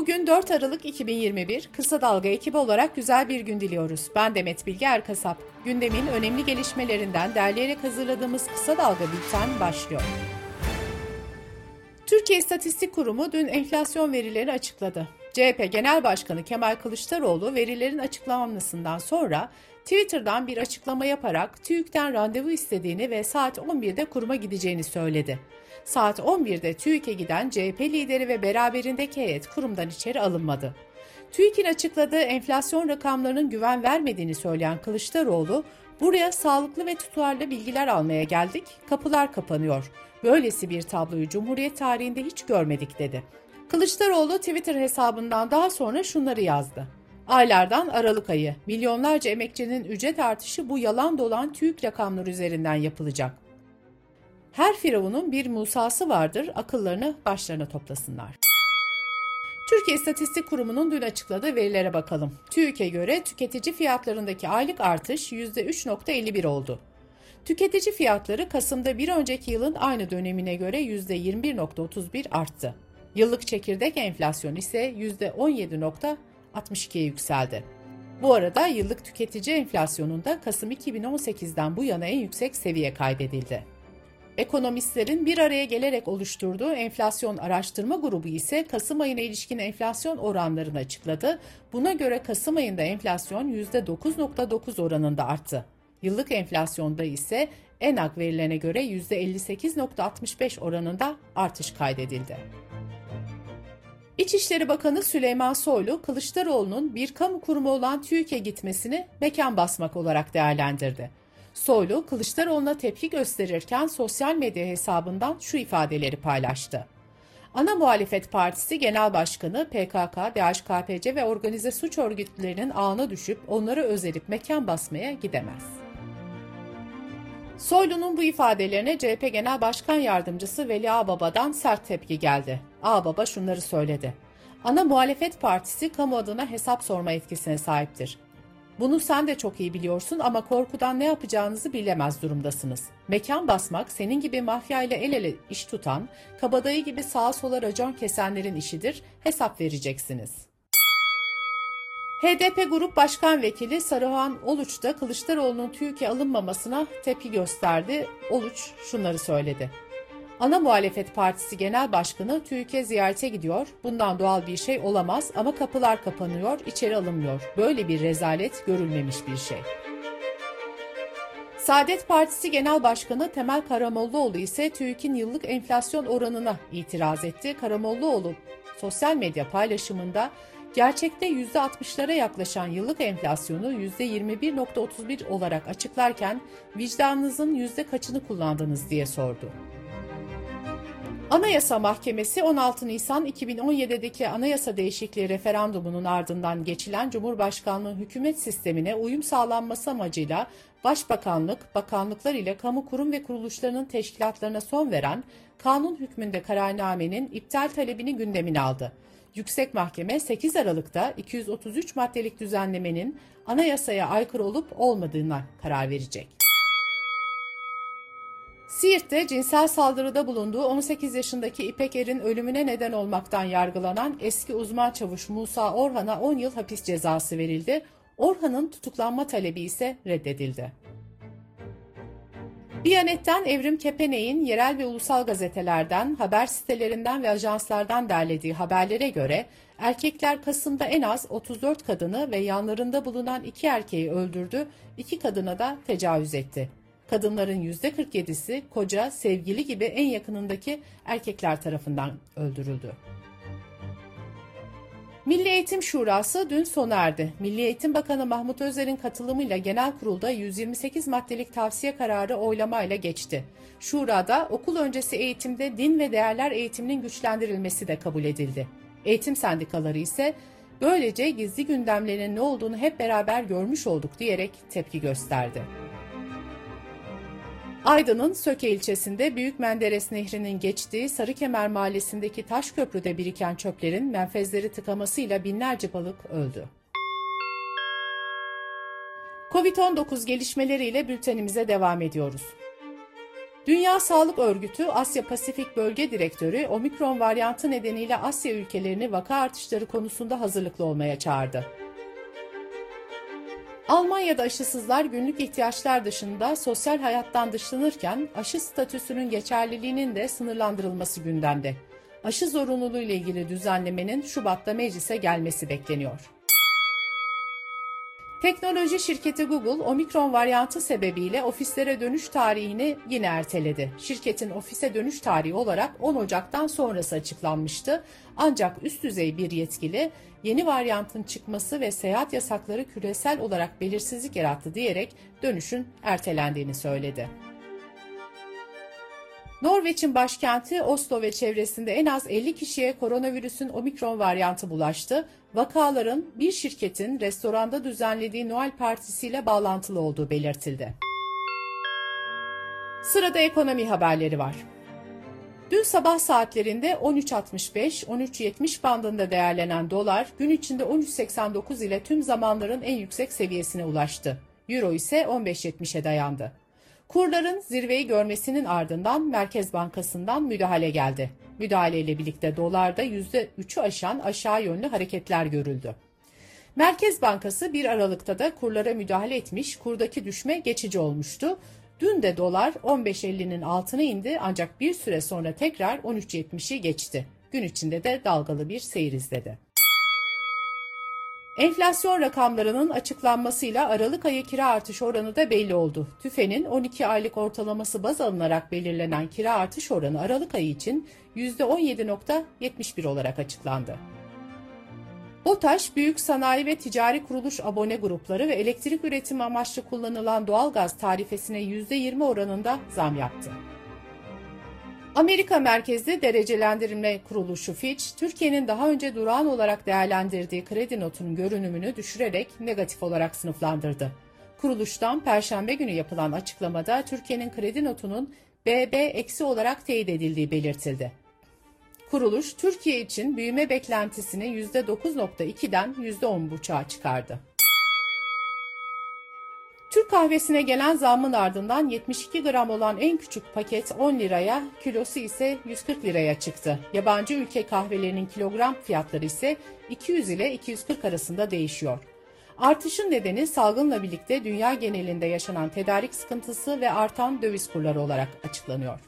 Bugün 4 Aralık 2021 Kısa Dalga ekibi olarak güzel bir gün diliyoruz. Ben Demet Bilge Erkasap. Gündemin önemli gelişmelerinden derleyerek hazırladığımız Kısa Dalga Bülten başlıyor. Türkiye İstatistik Kurumu dün enflasyon verileri açıkladı. CHP Genel Başkanı Kemal Kılıçdaroğlu verilerin açıklanmasından sonra Twitter'dan bir açıklama yaparak TÜİK'ten randevu istediğini ve saat 11'de kuruma gideceğini söyledi. Saat 11'de TÜİK'e giden CHP lideri ve beraberindeki heyet kurumdan içeri alınmadı. TÜİK'in açıkladığı enflasyon rakamlarının güven vermediğini söyleyen Kılıçdaroğlu, buraya sağlıklı ve tutarlı bilgiler almaya geldik, kapılar kapanıyor. Böylesi bir tabloyu Cumhuriyet tarihinde hiç görmedik dedi. Kılıçdaroğlu Twitter hesabından daha sonra şunları yazdı. Aylardan Aralık ayı milyonlarca emekçinin ücret artışı bu yalan dolan TÜİK rakamları üzerinden yapılacak. Her firavunun bir Musa'sı vardır, akıllarını başlarına toplasınlar. Türkiye İstatistik Kurumu'nun dün açıkladığı verilere bakalım. TÜİK'e göre tüketici fiyatlarındaki aylık artış %3.51 oldu. Tüketici fiyatları Kasım'da bir önceki yılın aynı dönemine göre %21.31 arttı. Yıllık çekirdek enflasyon ise %17.62'ye yükseldi. Bu arada yıllık tüketici enflasyonunda Kasım 2018'den bu yana en yüksek seviye kaydedildi. Ekonomistlerin bir araya gelerek oluşturduğu enflasyon araştırma grubu ise Kasım ayına ilişkin enflasyon oranlarını açıkladı. Buna göre Kasım ayında enflasyon %9.9 oranında arttı. Yıllık enflasyonda ise ENAK verilerine göre %58.65 oranında artış kaydedildi. İçişleri Bakanı Süleyman Soylu, Kılıçdaroğlu'nun bir kamu kurumu olan TÜİK'e gitmesini mekan basmak olarak değerlendirdi. Soylu, Kılıçdaroğlu'na tepki gösterirken sosyal medya hesabından şu ifadeleri paylaştı. Ana Muhalefet Partisi Genel Başkanı PKK, DHKPC ve organize suç örgütlerinin ağına düşüp onları özelip mekan basmaya gidemez. Soylu'nun bu ifadelerine CHP Genel Başkan Yardımcısı Veli Ağbaba'dan sert tepki geldi. Ağbaba şunları söyledi. Ana Muhalefet Partisi kamu adına hesap sorma etkisine sahiptir. Bunu sen de çok iyi biliyorsun ama korkudan ne yapacağınızı bilemez durumdasınız. Mekan basmak senin gibi mafya ile el ele iş tutan, kabadayı gibi sağa sola racon kesenlerin işidir, hesap vereceksiniz. HDP Grup Başkan Vekili Sarıhan Oluç da Kılıçdaroğlu'nun TÜİK'e alınmamasına tepki gösterdi. Oluç şunları söyledi. Ana Muhalefet Partisi Genel Başkanı TÜİK'e ziyarete gidiyor. Bundan doğal bir şey olamaz ama kapılar kapanıyor, içeri alınmıyor. Böyle bir rezalet görülmemiş bir şey. Saadet Partisi Genel Başkanı Temel Karamollaoğlu ise TÜİK'in yıllık enflasyon oranına itiraz etti. Karamollaoğlu sosyal medya paylaşımında gerçekte %60'lara yaklaşan yıllık enflasyonu %21.31 olarak açıklarken vicdanınızın yüzde kaçını kullandınız diye sordu. Anayasa Mahkemesi 16 Nisan 2017'deki anayasa değişikliği referandumunun ardından geçilen Cumhurbaşkanlığı hükümet sistemine uyum sağlanması amacıyla Başbakanlık, bakanlıklar ile kamu kurum ve kuruluşlarının teşkilatlarına son veren kanun hükmünde kararnamenin iptal talebini gündemine aldı. Yüksek Mahkeme 8 Aralık'ta 233 maddelik düzenlemenin anayasaya aykırı olup olmadığına karar verecek. Siirt'te cinsel saldırıda bulunduğu 18 yaşındaki İpek Er'in ölümüne neden olmaktan yargılanan eski uzman çavuş Musa Orhan'a 10 yıl hapis cezası verildi. Orhan'ın tutuklanma talebi ise reddedildi. Biyanet'ten Evrim Kepenek'in yerel ve ulusal gazetelerden, haber sitelerinden ve ajanslardan derlediği haberlere göre erkekler Kasım'da en az 34 kadını ve yanlarında bulunan iki erkeği öldürdü, iki kadına da tecavüz etti. Kadınların %47'si koca, sevgili gibi en yakınındaki erkekler tarafından öldürüldü. Milli Eğitim Şurası dün sona erdi. Milli Eğitim Bakanı Mahmut Özer'in katılımıyla genel kurulda 128 maddelik tavsiye kararı oylamayla geçti. Şurada okul öncesi eğitimde din ve değerler eğitiminin güçlendirilmesi de kabul edildi. Eğitim sendikaları ise böylece gizli gündemlerin ne olduğunu hep beraber görmüş olduk diyerek tepki gösterdi. Aydın'ın Söke ilçesinde Büyük Menderes Nehri'nin geçtiği Sarıkemer Mahallesi'ndeki taş köprüde biriken çöplerin menfezleri tıkamasıyla binlerce balık öldü. Covid-19 gelişmeleriyle bültenimize devam ediyoruz. Dünya Sağlık Örgütü Asya Pasifik Bölge Direktörü omikron varyantı nedeniyle Asya ülkelerini vaka artışları konusunda hazırlıklı olmaya çağırdı. Almanya'da aşısızlar günlük ihtiyaçlar dışında sosyal hayattan dışlanırken aşı statüsünün geçerliliğinin de sınırlandırılması gündemde. Aşı zorunluluğu ile ilgili düzenlemenin Şubat'ta meclise gelmesi bekleniyor. Teknoloji şirketi Google, omikron varyantı sebebiyle ofislere dönüş tarihini yine erteledi. Şirketin ofise dönüş tarihi olarak 10 Ocak'tan sonrası açıklanmıştı. Ancak üst düzey bir yetkili yeni varyantın çıkması ve seyahat yasakları küresel olarak belirsizlik yarattı diyerek dönüşün ertelendiğini söyledi. Norveç'in başkenti Oslo ve çevresinde en az 50 kişiye koronavirüsün omikron varyantı bulaştı. Vakaların bir şirketin restoranda düzenlediği Noel partisiyle bağlantılı olduğu belirtildi. Sırada ekonomi haberleri var. Dün sabah saatlerinde 13.65-13.70 bandında değerlenen dolar gün içinde 13.89 ile tüm zamanların en yüksek seviyesine ulaştı. Euro ise 15.70'e dayandı. Kurların zirveyi görmesinin ardından Merkez Bankası'ndan müdahale geldi. Müdahale ile birlikte dolarda %3'ü aşan aşağı yönlü hareketler görüldü. Merkez Bankası 1 Aralık'ta da kurlara müdahale etmiş, kurdaki düşme geçici olmuştu. Dün de dolar 15.50'nin altına indi ancak bir süre sonra tekrar 13.70'i geçti. Gün içinde de dalgalı bir seyir izledi. Enflasyon rakamlarının açıklanmasıyla Aralık ayı kira artış oranı da belli oldu. TÜFE'nin 12 aylık ortalaması baz alınarak belirlenen kira artış oranı Aralık ayı için %17.71 olarak açıklandı. BOTAŞ, büyük sanayi ve ticari kuruluş abone grupları ve elektrik üretimi amaçlı kullanılan doğalgaz tarifesine %20 oranında zam yaptı. Amerika merkezli derecelendirme kuruluşu Fitch, Türkiye'nin daha önce durağan olarak değerlendirdiği kredi notunun görünümünü düşürerek negatif olarak sınıflandırdı. Kuruluştan Perşembe günü yapılan açıklamada Türkiye'nin kredi notunun BB olarak teyit edildiği belirtildi. Kuruluş, Türkiye için büyüme beklentisini %9.2'den %10.5'a çıkardı. Türk kahvesine gelen zammın ardından 72 gram olan en küçük paket 10 liraya, kilosu ise 140 liraya çıktı. Yabancı ülke kahvelerinin kilogram fiyatları ise 200 ile 240 arasında değişiyor. Artışın nedeni salgınla birlikte dünya genelinde yaşanan tedarik sıkıntısı ve artan döviz kurları olarak açıklanıyor.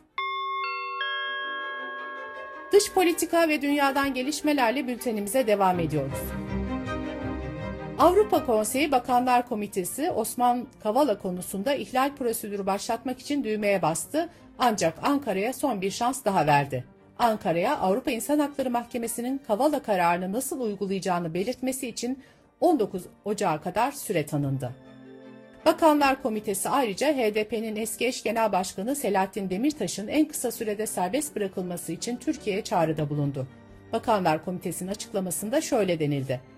Dış politika ve dünyadan gelişmelerle bültenimize devam ediyoruz. Avrupa Konseyi Bakanlar Komitesi Osman Kavala konusunda ihlal prosedürü başlatmak için düğmeye bastı ancak Ankara'ya son bir şans daha verdi. Ankara'ya Avrupa İnsan Hakları Mahkemesi'nin Kavala kararını nasıl uygulayacağını belirtmesi için 19 Ocağı kadar süre tanındı. Bakanlar Komitesi ayrıca HDP'nin eski eş genel başkanı Selahattin Demirtaş'ın en kısa sürede serbest bırakılması için Türkiye'ye çağrıda bulundu. Bakanlar Komitesi'nin açıklamasında şöyle denildi.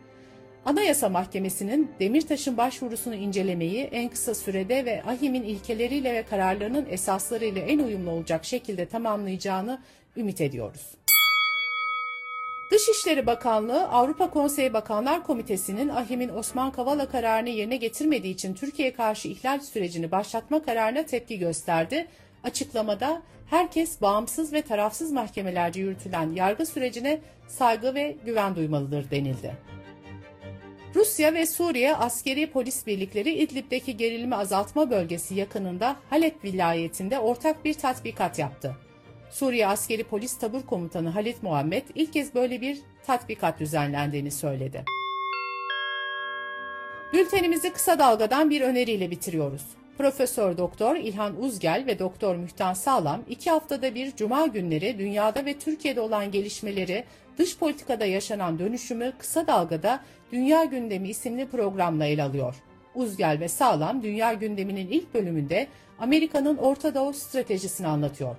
Anayasa Mahkemesi'nin Demirtaş'ın başvurusunu incelemeyi en kısa sürede ve AHİM'in ilkeleriyle ve kararlarının esaslarıyla en uyumlu olacak şekilde tamamlayacağını ümit ediyoruz. Dışişleri Bakanlığı, Avrupa Konseyi Bakanlar Komitesi'nin AHİM'in Osman Kavala kararını yerine getirmediği için Türkiye karşı ihlal sürecini başlatma kararına tepki gösterdi. Açıklamada herkes bağımsız ve tarafsız mahkemelerce yürütülen yargı sürecine saygı ve güven duymalıdır denildi. Rusya ve Suriye askeri polis birlikleri İdlib'deki gerilimi azaltma bölgesi yakınında Halep vilayetinde ortak bir tatbikat yaptı. Suriye Askeri Polis Tabur Komutanı Halit Muhammed ilk kez böyle bir tatbikat düzenlendiğini söyledi. Bültenimizi kısa dalgadan bir öneriyle bitiriyoruz. Profesör Doktor İlhan Uzgel ve Doktor Mühtan Sağlam iki haftada bir cuma günleri dünyada ve Türkiye'de olan gelişmeleri, dış politikada yaşanan dönüşümü kısa dalgada Dünya Gündemi isimli programla ele alıyor. Uzgel ve Sağlam Dünya Gündemi'nin ilk bölümünde Amerika'nın Orta Doğu stratejisini anlatıyor.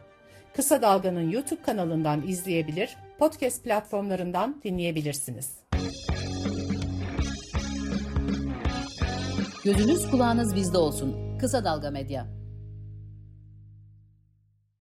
Kısa Dalga'nın YouTube kanalından izleyebilir, podcast platformlarından dinleyebilirsiniz. Gözünüz kulağınız bizde olsun. Kısa Dalga Medya.